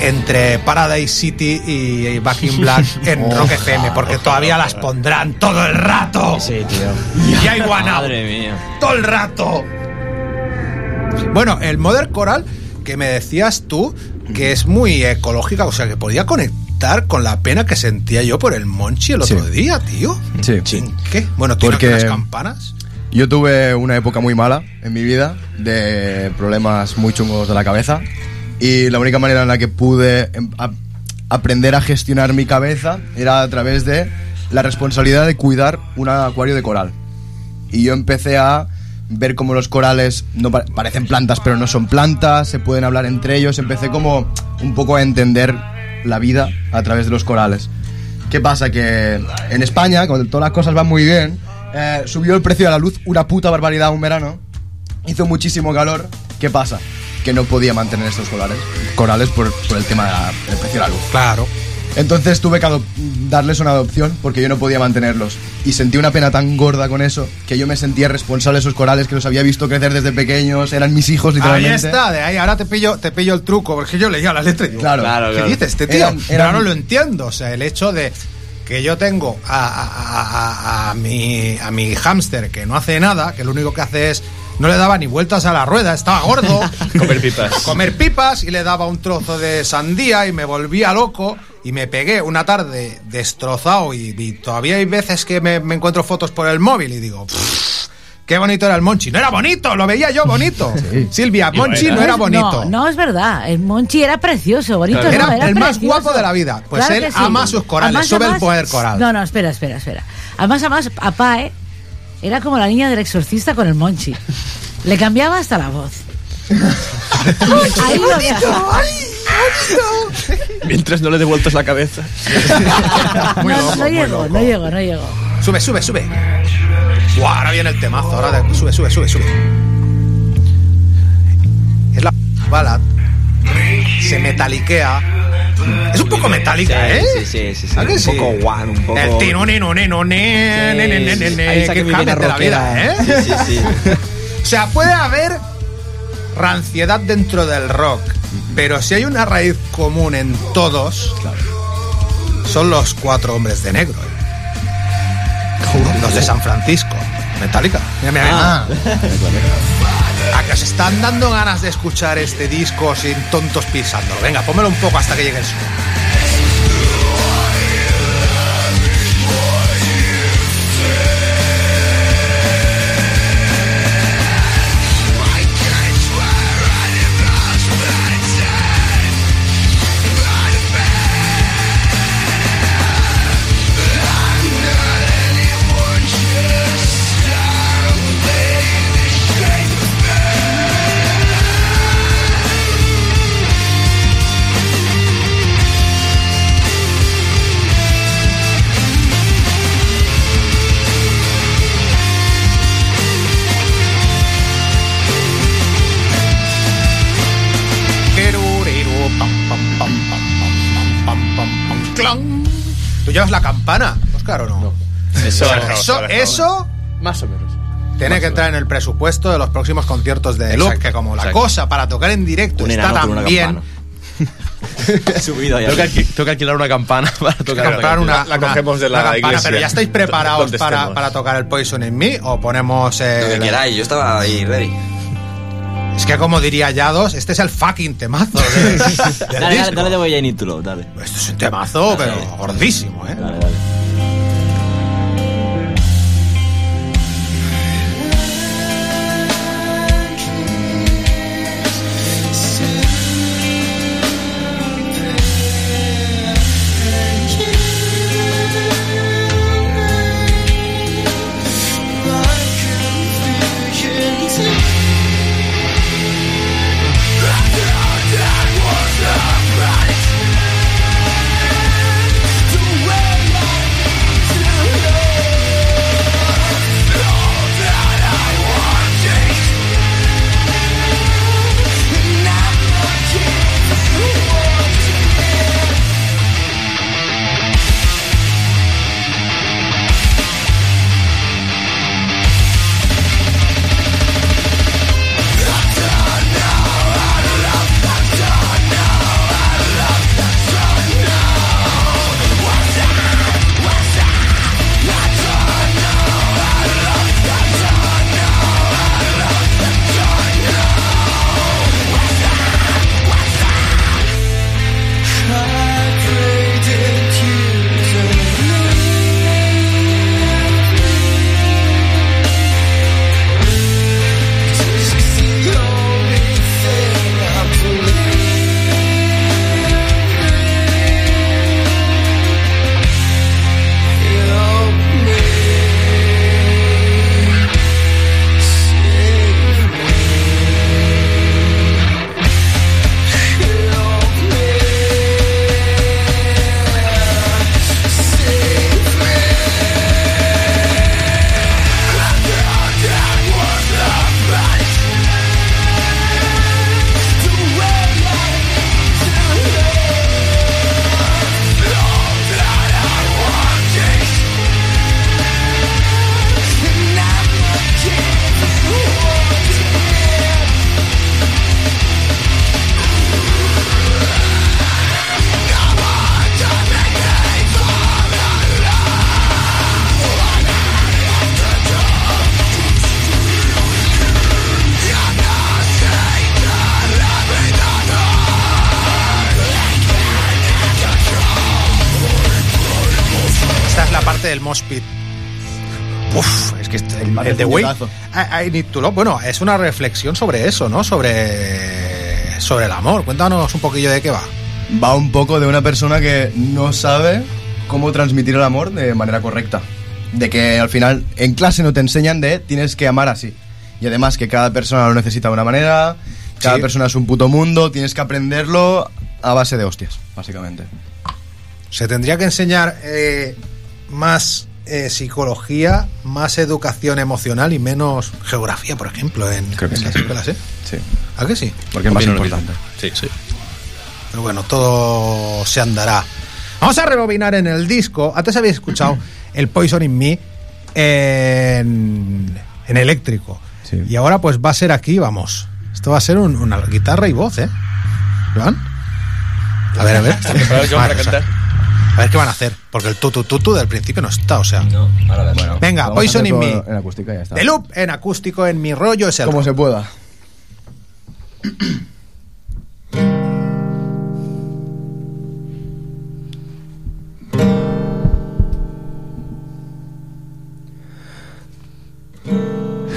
entre Paradise City y Back in Black en Rock FM, porque todavía las pondrán todo el rato. Sí, tío. Y hay One Out, Madre mía. todo el rato. Bueno, el Mother Coral que me decías tú que es muy ecológica, o sea, que podía conectar con la pena que sentía yo por el Monchi el otro Sí. día, tío. Sí. ¿En qué? Bueno, ¿tú Porque- las campanas? Yo tuve una época muy mala en mi vida, de problemas muy chungos de la cabeza, y la única manera en la que pude em, aprender a gestionar mi cabeza era a través de la responsabilidad de cuidar un acuario de coral. Y yo empecé a ver cómo los corales no pa- parecen plantas, pero no son plantas, se pueden hablar entre ellos. Empecé como un poco a entender la vida a través de los corales. ¿Qué pasa? Que en España, cuando todas las cosas van muy bien, eh, subió el precio de la luz una puta barbaridad un verano. Hizo muchísimo calor. ¿Qué pasa? Que no podía mantener estos corales, corales por, por el tema de la- del precio de la luz. Claro. Entonces tuve que darles una adopción porque yo no podía mantenerlos. Y sentí una pena tan gorda con eso que yo me sentía responsable de esos corales que los había visto crecer desde pequeños, eran mis hijos Ahí literalmente. está, de ahí ahora te pillo, te pillo el truco, porque yo leía la letra y digo, Claro. Claro, ¿qué claro. dice este tío? Eran- Pero eran- ahora lo entiendo, o sea, el hecho de que yo tengo a, a- a- a- a mi, a mi hámster que no hace nada, que lo único que hace es, no le daba ni vueltas a la rueda, estaba gordo, Comer pipas. comer pipas y le daba un trozo de sandía y me volvía loco y me pegué una tarde destrozado y, y todavía hay veces que me, me encuentro fotos por el móvil y digo, "Pff, qué bonito era el Monchi. No era bonito, lo veía yo bonito. Silvia, Monchi no era bonito. No, no es verdad. El Monchi era precioso, bonito. Claro. no, Era el más precioso. guapo de la vida. Pues Claro él sí. ama sus corales, Además, sube el poder coral. No, no, espera, espera, espera. Además, además, a Pae era como la niña del exorcista con el Monchi. Le cambiaba hasta la voz. Ahí lo. Mientras no le devueltas la cabeza. Muy no, loco, no muy llegó, loco. no llegó, no llegó. Sube, sube, sube. Buah, ahora viene el temazo. Ahora de- sube, sube, sube, sube. Es la balad. Se metaliquea. Es un poco metálica, ¿eh? Sí, sí, sí. sí. ¿A que Un poco one, un poco. El tino, nino, nino, vena de la vida. ¿eh? Sí, sí, sí. O sea, puede haber ranciedad dentro del rock, pero si hay una raíz común en todos, son los cuatro hombres de negro. ¿eh? Los de San Francisco. Metallica. Mira, mira, mira. Que están dando ganas de escuchar este disco sin tontos pisándolo. Venga, pónmelo un poco hasta que llegue el sol. ¿Tú llevas la campana, Oscar, o no? Eso, Eso, eso Más o menos. tiene que entrar en el presupuesto de los próximos conciertos de Loop, que como la exacto. cosa para tocar en directo Un está tan bien. Subido que alquilar una campana para tocar. una, la una- cogemos de la campana, iglesia. pero ya estáis preparados para, para tocar el Poison in Me o ponemos eh, Lo que queráis, yo estaba ahí ready. Es que como diría Yados, este es el fucking temazo. de- del Dale, dale, disco. dale Need to Love, dale. Esto es un temazo, pero gordísimo, ¿eh? Dale, dale. Del mosh pit. Uf, es que este- el, de Way, puñetazo. I, I Need to Love, bueno, es una reflexión sobre eso, ¿no? Sobre, sobre el amor. Cuéntanos un poquillo de qué va. Va un poco de una persona que no sabe cómo transmitir el amor de manera correcta. De que al final en clase no te enseñan de tienes que amar así. Y además que cada persona lo necesita de una manera, cada Sí. persona es un puto mundo, tienes que aprenderlo a base de hostias, básicamente. Se tendría que enseñar eh, más eh, psicología, más educación emocional y menos geografía, por ejemplo, en, en sí. las escuelas, ¿eh? Sí. ¿A que sí? Porque es más importante. Sí, sí. Pero bueno, todo se andará. Vamos a rebobinar en el disco. Antes habéis escuchado el Poison in Me en, en eléctrico. Sí. Y ahora pues va a ser aquí, vamos. Esto va a ser un- una guitarra y voz, ¿eh? ¿Joan? A ver, a ver. Preparados, Joan, Vale, para cantar. A ver qué van a hacer. Porque el tutu tutu del principio no está, o sea. No, ahora. Bueno, Venga, Poison in Me. En acústica y ya está. The Loop en acústico en mi rollo es el Como rock. se pueda.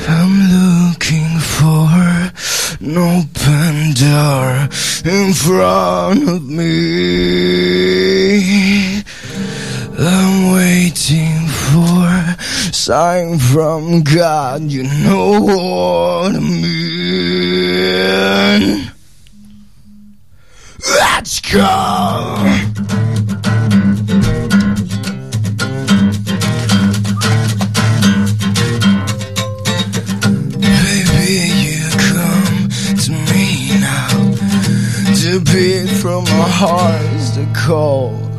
I'm looking for an open door in front of me. sign from God, you know what I mean. Let's go! to beat from our hearts the cold.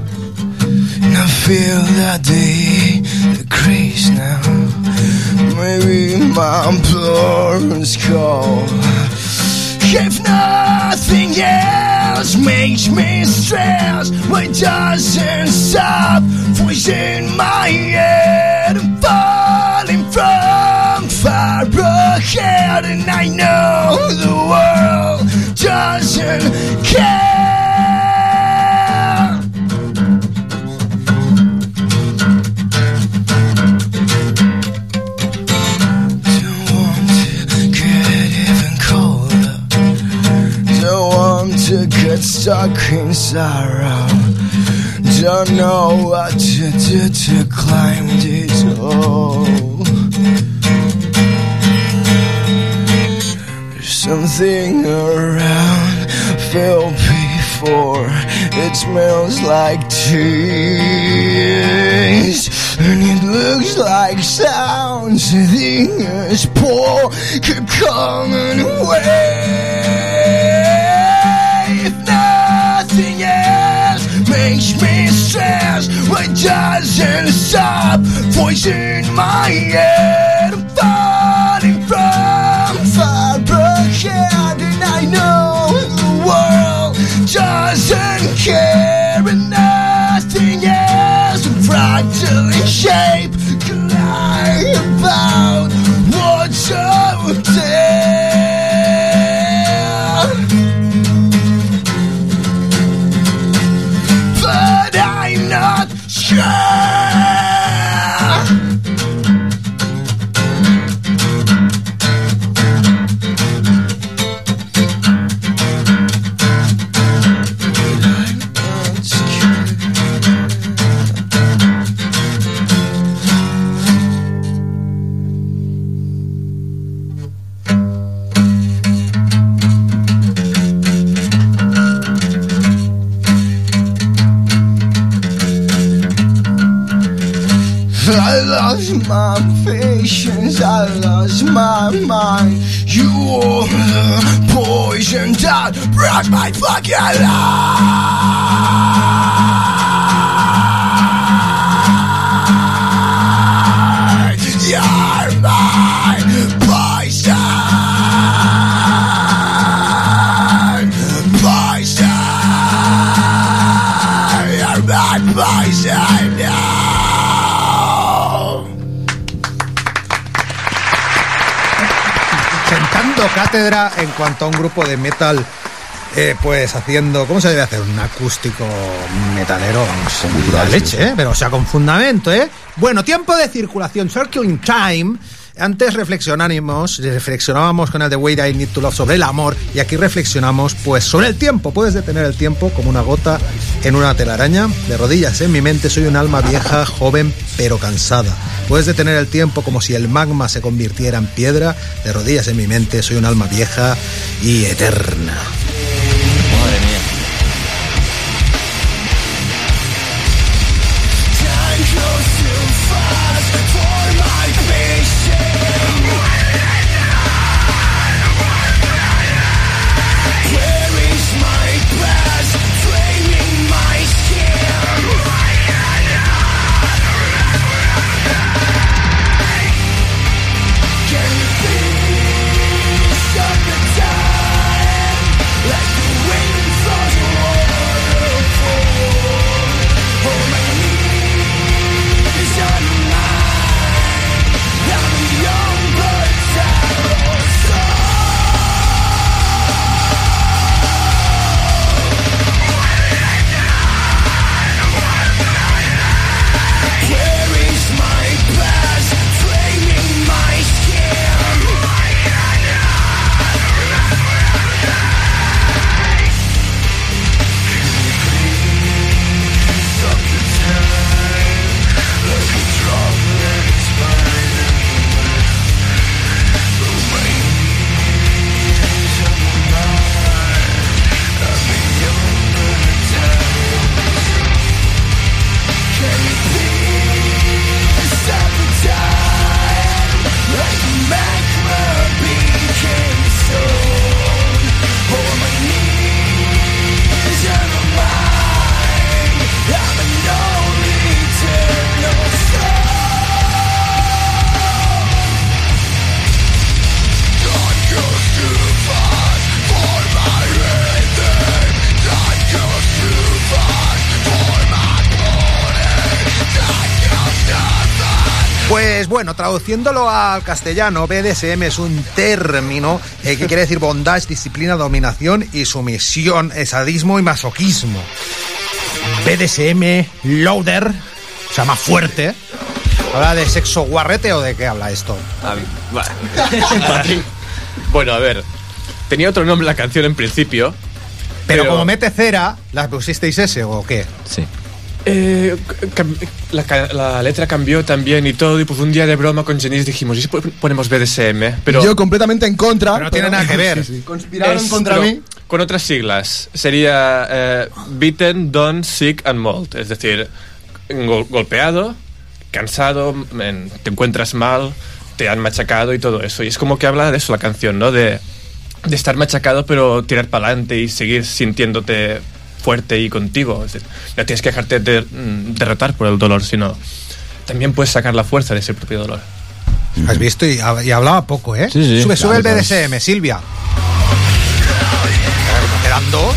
And I feel that they the now. Maybe my imploring's call. If nothing else makes me stress, why doesn't stop voicing my head? I'm falling from far ahead, and I know the world doesn't care. Stuck in sorrow. Don't know what to do to climb this hole. There's something around, feel before it smells like tears. And it looks like sounds, the as poor could come and away. Stress, but doesn't stop voice in my head. I'm falling from far ahead, and I know the world doesn't care, and nothing else fractal in shape lie about cátedra en cuanto a un grupo de metal, eh, pues haciendo. ¿Cómo se debe hacer? Un acústico metalero, vamos, la leche, ¿eh? Pero o sea, con fundamento, ¿eh? Bueno, tiempo de circulación, circling time. Antes reflexionamos, reflexionábamos con el The Way I Need to Love sobre el amor y aquí reflexionamos pues sobre el tiempo. Puedes detener el tiempo como una gota en una telaraña. De rodillas en mi mente soy un alma vieja, joven pero cansada. Puedes detener el tiempo como si el magma se convirtiera en piedra. De rodillas en mi mente soy un alma vieja y eterna. Bueno, traduciéndolo al castellano, BDSM es un término eh, que quiere decir bondage, disciplina, dominación y sumisión, sadismo y masoquismo. BDSM, loader, o sea, más fuerte. ¿Habla de sexo guarrete o de qué habla esto? A mí- va. bueno, a ver. Tenía otro nombre la canción en principio, Pero, como mete cera, ¿las pusisteis ese o qué? Sí. Eh, la, letra cambió también y todo, y pues un día de broma con Janice dijimos, ¿y si ponemos BDSM? Pero Yo completamente en contra. Pero no tiene nada que ver. Sí, sí. Conspiraron es- contra pero mí. Con otras siglas. Sería eh, beaten, done, sick and mauled. Es decir, gol- golpeado, cansado, en- te encuentras mal, te han machacado y todo eso. Y es como que habla de eso la canción, ¿no? De, de estar machacado pero tirar para adelante y seguir sintiéndote fuerte y contigo. Es decir, no tienes que dejarte de- mm, derrotar por el dolor, sino también puedes sacar la fuerza de ese propio dolor. ¿Has visto? Y, y hablaba poco, ¿eh? Sí, sí, sube, sube el claro, BDSM, Silvia. A ver, ¿cómo quedan dos?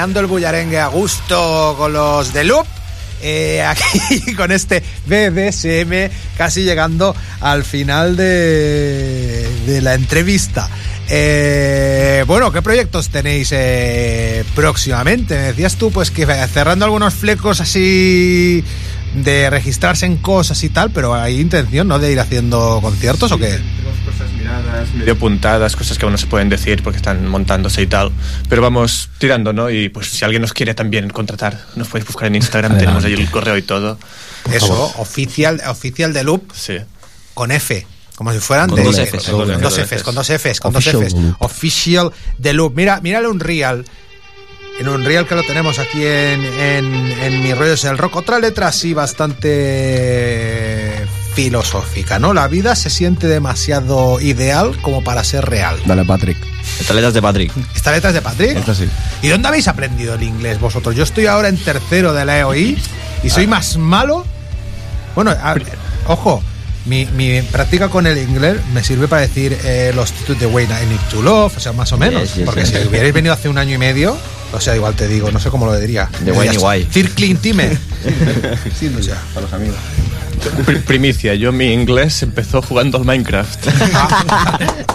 Meneando el bullarengue a gusto con los de Loop. eh, aquí con este BDSM casi llegando al final de, de la entrevista. Eh, bueno, ¿qué proyectos tenéis eh, próximamente? Me decías tú, pues que cerrando algunos flecos así de registrarse en cosas y tal, pero hay intención, ¿no? De ir haciendo conciertos o qué? Medio puntadas, cosas que aún no se pueden decir porque están montándose y tal. Pero vamos tirando, ¿no? Y pues si alguien nos quiere también contratar, nos podéis buscar en Instagram, tenemos ahí el correo y todo. Eso, oficial, oficial de Loop Sí. con F. Como si fueran Con de- dos Fs. Con dos Fs, con dos Fs, con dos Fs. de Loop. Official de Loop. Mira, mírale un real. En un real que lo tenemos aquí en, en, en Mi Rollo es el Rock. Otra letra así bastante filosófica, ¿no? La vida se siente demasiado ideal como para ser real. Dale, Patrick. Esta letra es de Patrick. ¿Esta letra es de Patrick? Esta sí. ¿Y dónde habéis aprendido el inglés vosotros? Yo estoy ahora en tercero de la EOI y soy más malo. Bueno, a- ojo, mi, mi práctica con el inglés me sirve para decir eh, los títulos de Wayne I Need to Love, o sea, más o menos. Yes, yes, porque yes. si hubierais venido hace un año y medio, o sea, igual te digo, no sé cómo lo diría. De Wayne y Guay. Circling Time. Sí, o sea, a los amigos. Pri- primicia, yo mi inglés empezó jugando al Minecraft.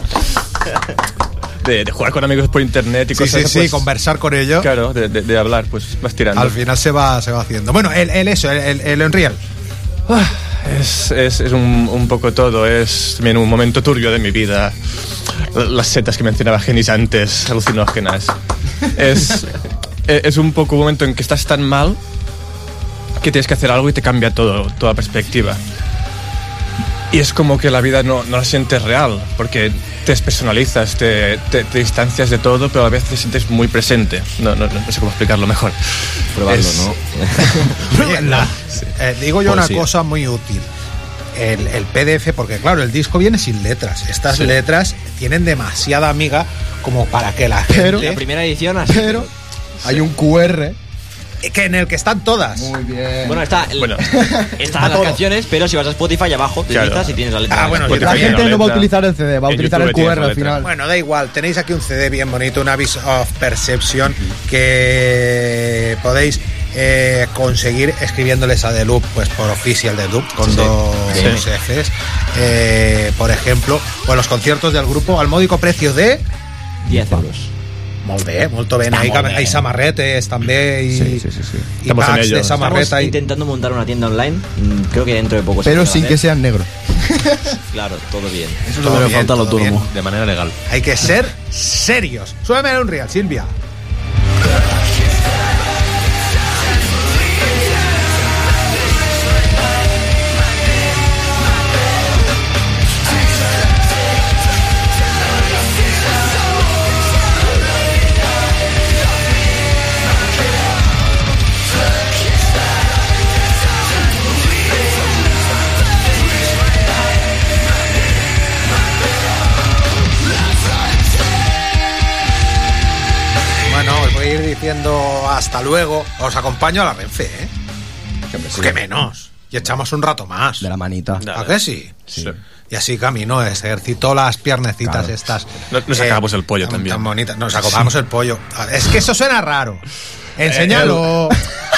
de, de jugar con amigos por internet y Sí, cosas sí, sí, pues, conversar con ellos. Claro, de, de- de hablar, pues vas tirando. Al final se va, se va haciendo. Bueno, el, el eso, el, el, el Unreal. Ah, Es, es, un poco todo, es también un momento turbio de mi vida. Las setas que mencionaba Genis antes, alucinógenas. Es, e, es un poco un momento en que estás tan mal que tienes que hacer algo y te cambia todo, toda perspectiva. Y es como que la vida no, no la sientes real, porque te despersonalizas, te, te, te distancias de todo, pero a vez te sientes muy presente. No, no, no sé cómo explicarlo mejor. Probarlo, Es- ¿no? Oye, la- eh, digo yo una cosa muy útil. El, el PDF, porque claro, el disco viene sin letras. Estas letras tienen demasiada amiga como para que la Pero- gente... La primera edición así. Pero hay un QR. Que en el que están todas. Muy bien. Bueno, está, Bueno. están las canciones, pero si vas a Spotify abajo, te Claro. y tienes la letra. Ah, bueno, la tiene gente la no va a utilizar el CD, va a utilizar YouTube el QR la al final. Bueno, da igual, tenéis aquí un CD bien bonito, un Abyss of Perception, que podéis eh, conseguir escribiéndoles a The Loop, pues por Official The Loop, con sí. dos Sí. Fs. Eh, por ejemplo, o en los conciertos del grupo al módico precio de 10 euros. Molt bé, molto bé. Està Hay, molt bé. hay samarretes també y, Sí, sí, sí, sí. y packs de samarreta. Estamos y- intentando montar una tienda online. mm, Creo que dentro de poco se Pero sin que hacer. sea negro. Claro, todo bien. Eso es lo que le falta al todo bien. autónomo. De manera legal. Hay que ser serios. Súbeme el Unreal, Silvia. Diciendo hasta luego. Os acompaño a la Renfe, ¿eh? Que menos. Y echamos un rato más. De la manita. ¿A qué sí? Sí. Y así camino, ejercitó las piernecitas Claro. estas. No- nos sacamos el pollo tan- también. Tan bonitas. Nos sacamos el pollo. Es que eso suena raro. Enséñalo.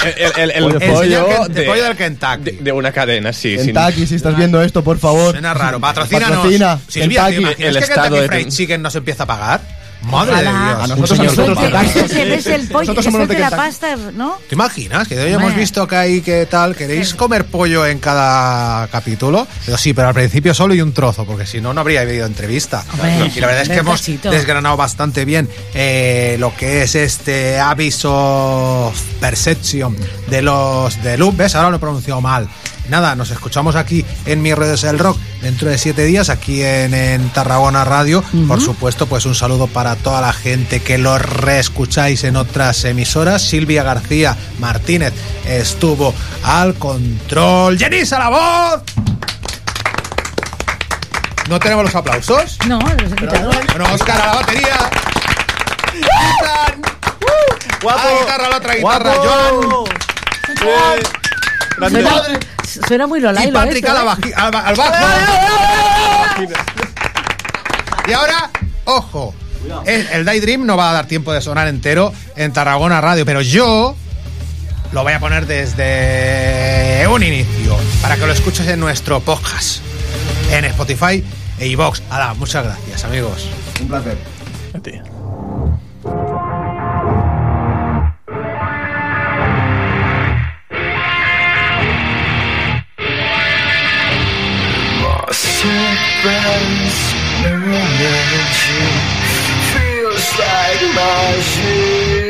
El, el- el- el pollo, de, pollo del Kentucky. de, de una cadena, sí. sin- Kentucky, si estás viendo esto, por favor. Suena raro. Patrocínanos. Patrocina. Silvia, ¿te Kentucky. imaginas El que estado Kentucky de Fried Chicken nos empieza a pagar? Madre Ojalá. de Dios. A nosotros, a nosotros. Ves el pollo, Nosotros somos los de la pasta, ¿no? ¿Te imaginas? Que hoy hemos visto que hay que tal, queréis comer pollo en cada capítulo. Pero sí, pero al principio solo y un trozo, porque si no, no habría habido entrevista. Hombre, y la verdad es que hemos desgranado bastante bien eh, lo que es este aviso perception de los de Loop. ¿Ves? Ahora lo he pronunciado mal. Nada, nos escuchamos aquí en Mi Redes el Rock dentro de siete días, aquí en, en Tarragona Radio. Por supuesto, pues un saludo para toda la gente que lo reescucháis en otras emisoras. Silvia García Martínez estuvo al control. ¡Jenisa la voz! ¿No tenemos los aplausos? No, los he quitado. Bueno, Oscar a la batería. Ethan. ¡Guapo! A la guitarra, la otra guitarra, ¡Guapo! Joan. Suena, suena muy Y Lolailo Patrick esto, a la ¿eh? al, ba- al bajo. Y ahora, ojo. El, el Daydream no va a dar tiempo de sonar entero en Tarragona Radio, pero yo lo voy a poner desde un inicio para que lo escuches en nuestro podcast, en Spotify e iVox. Hala, muchas gracias, amigos. Un placer. A ti. friends feels like magic.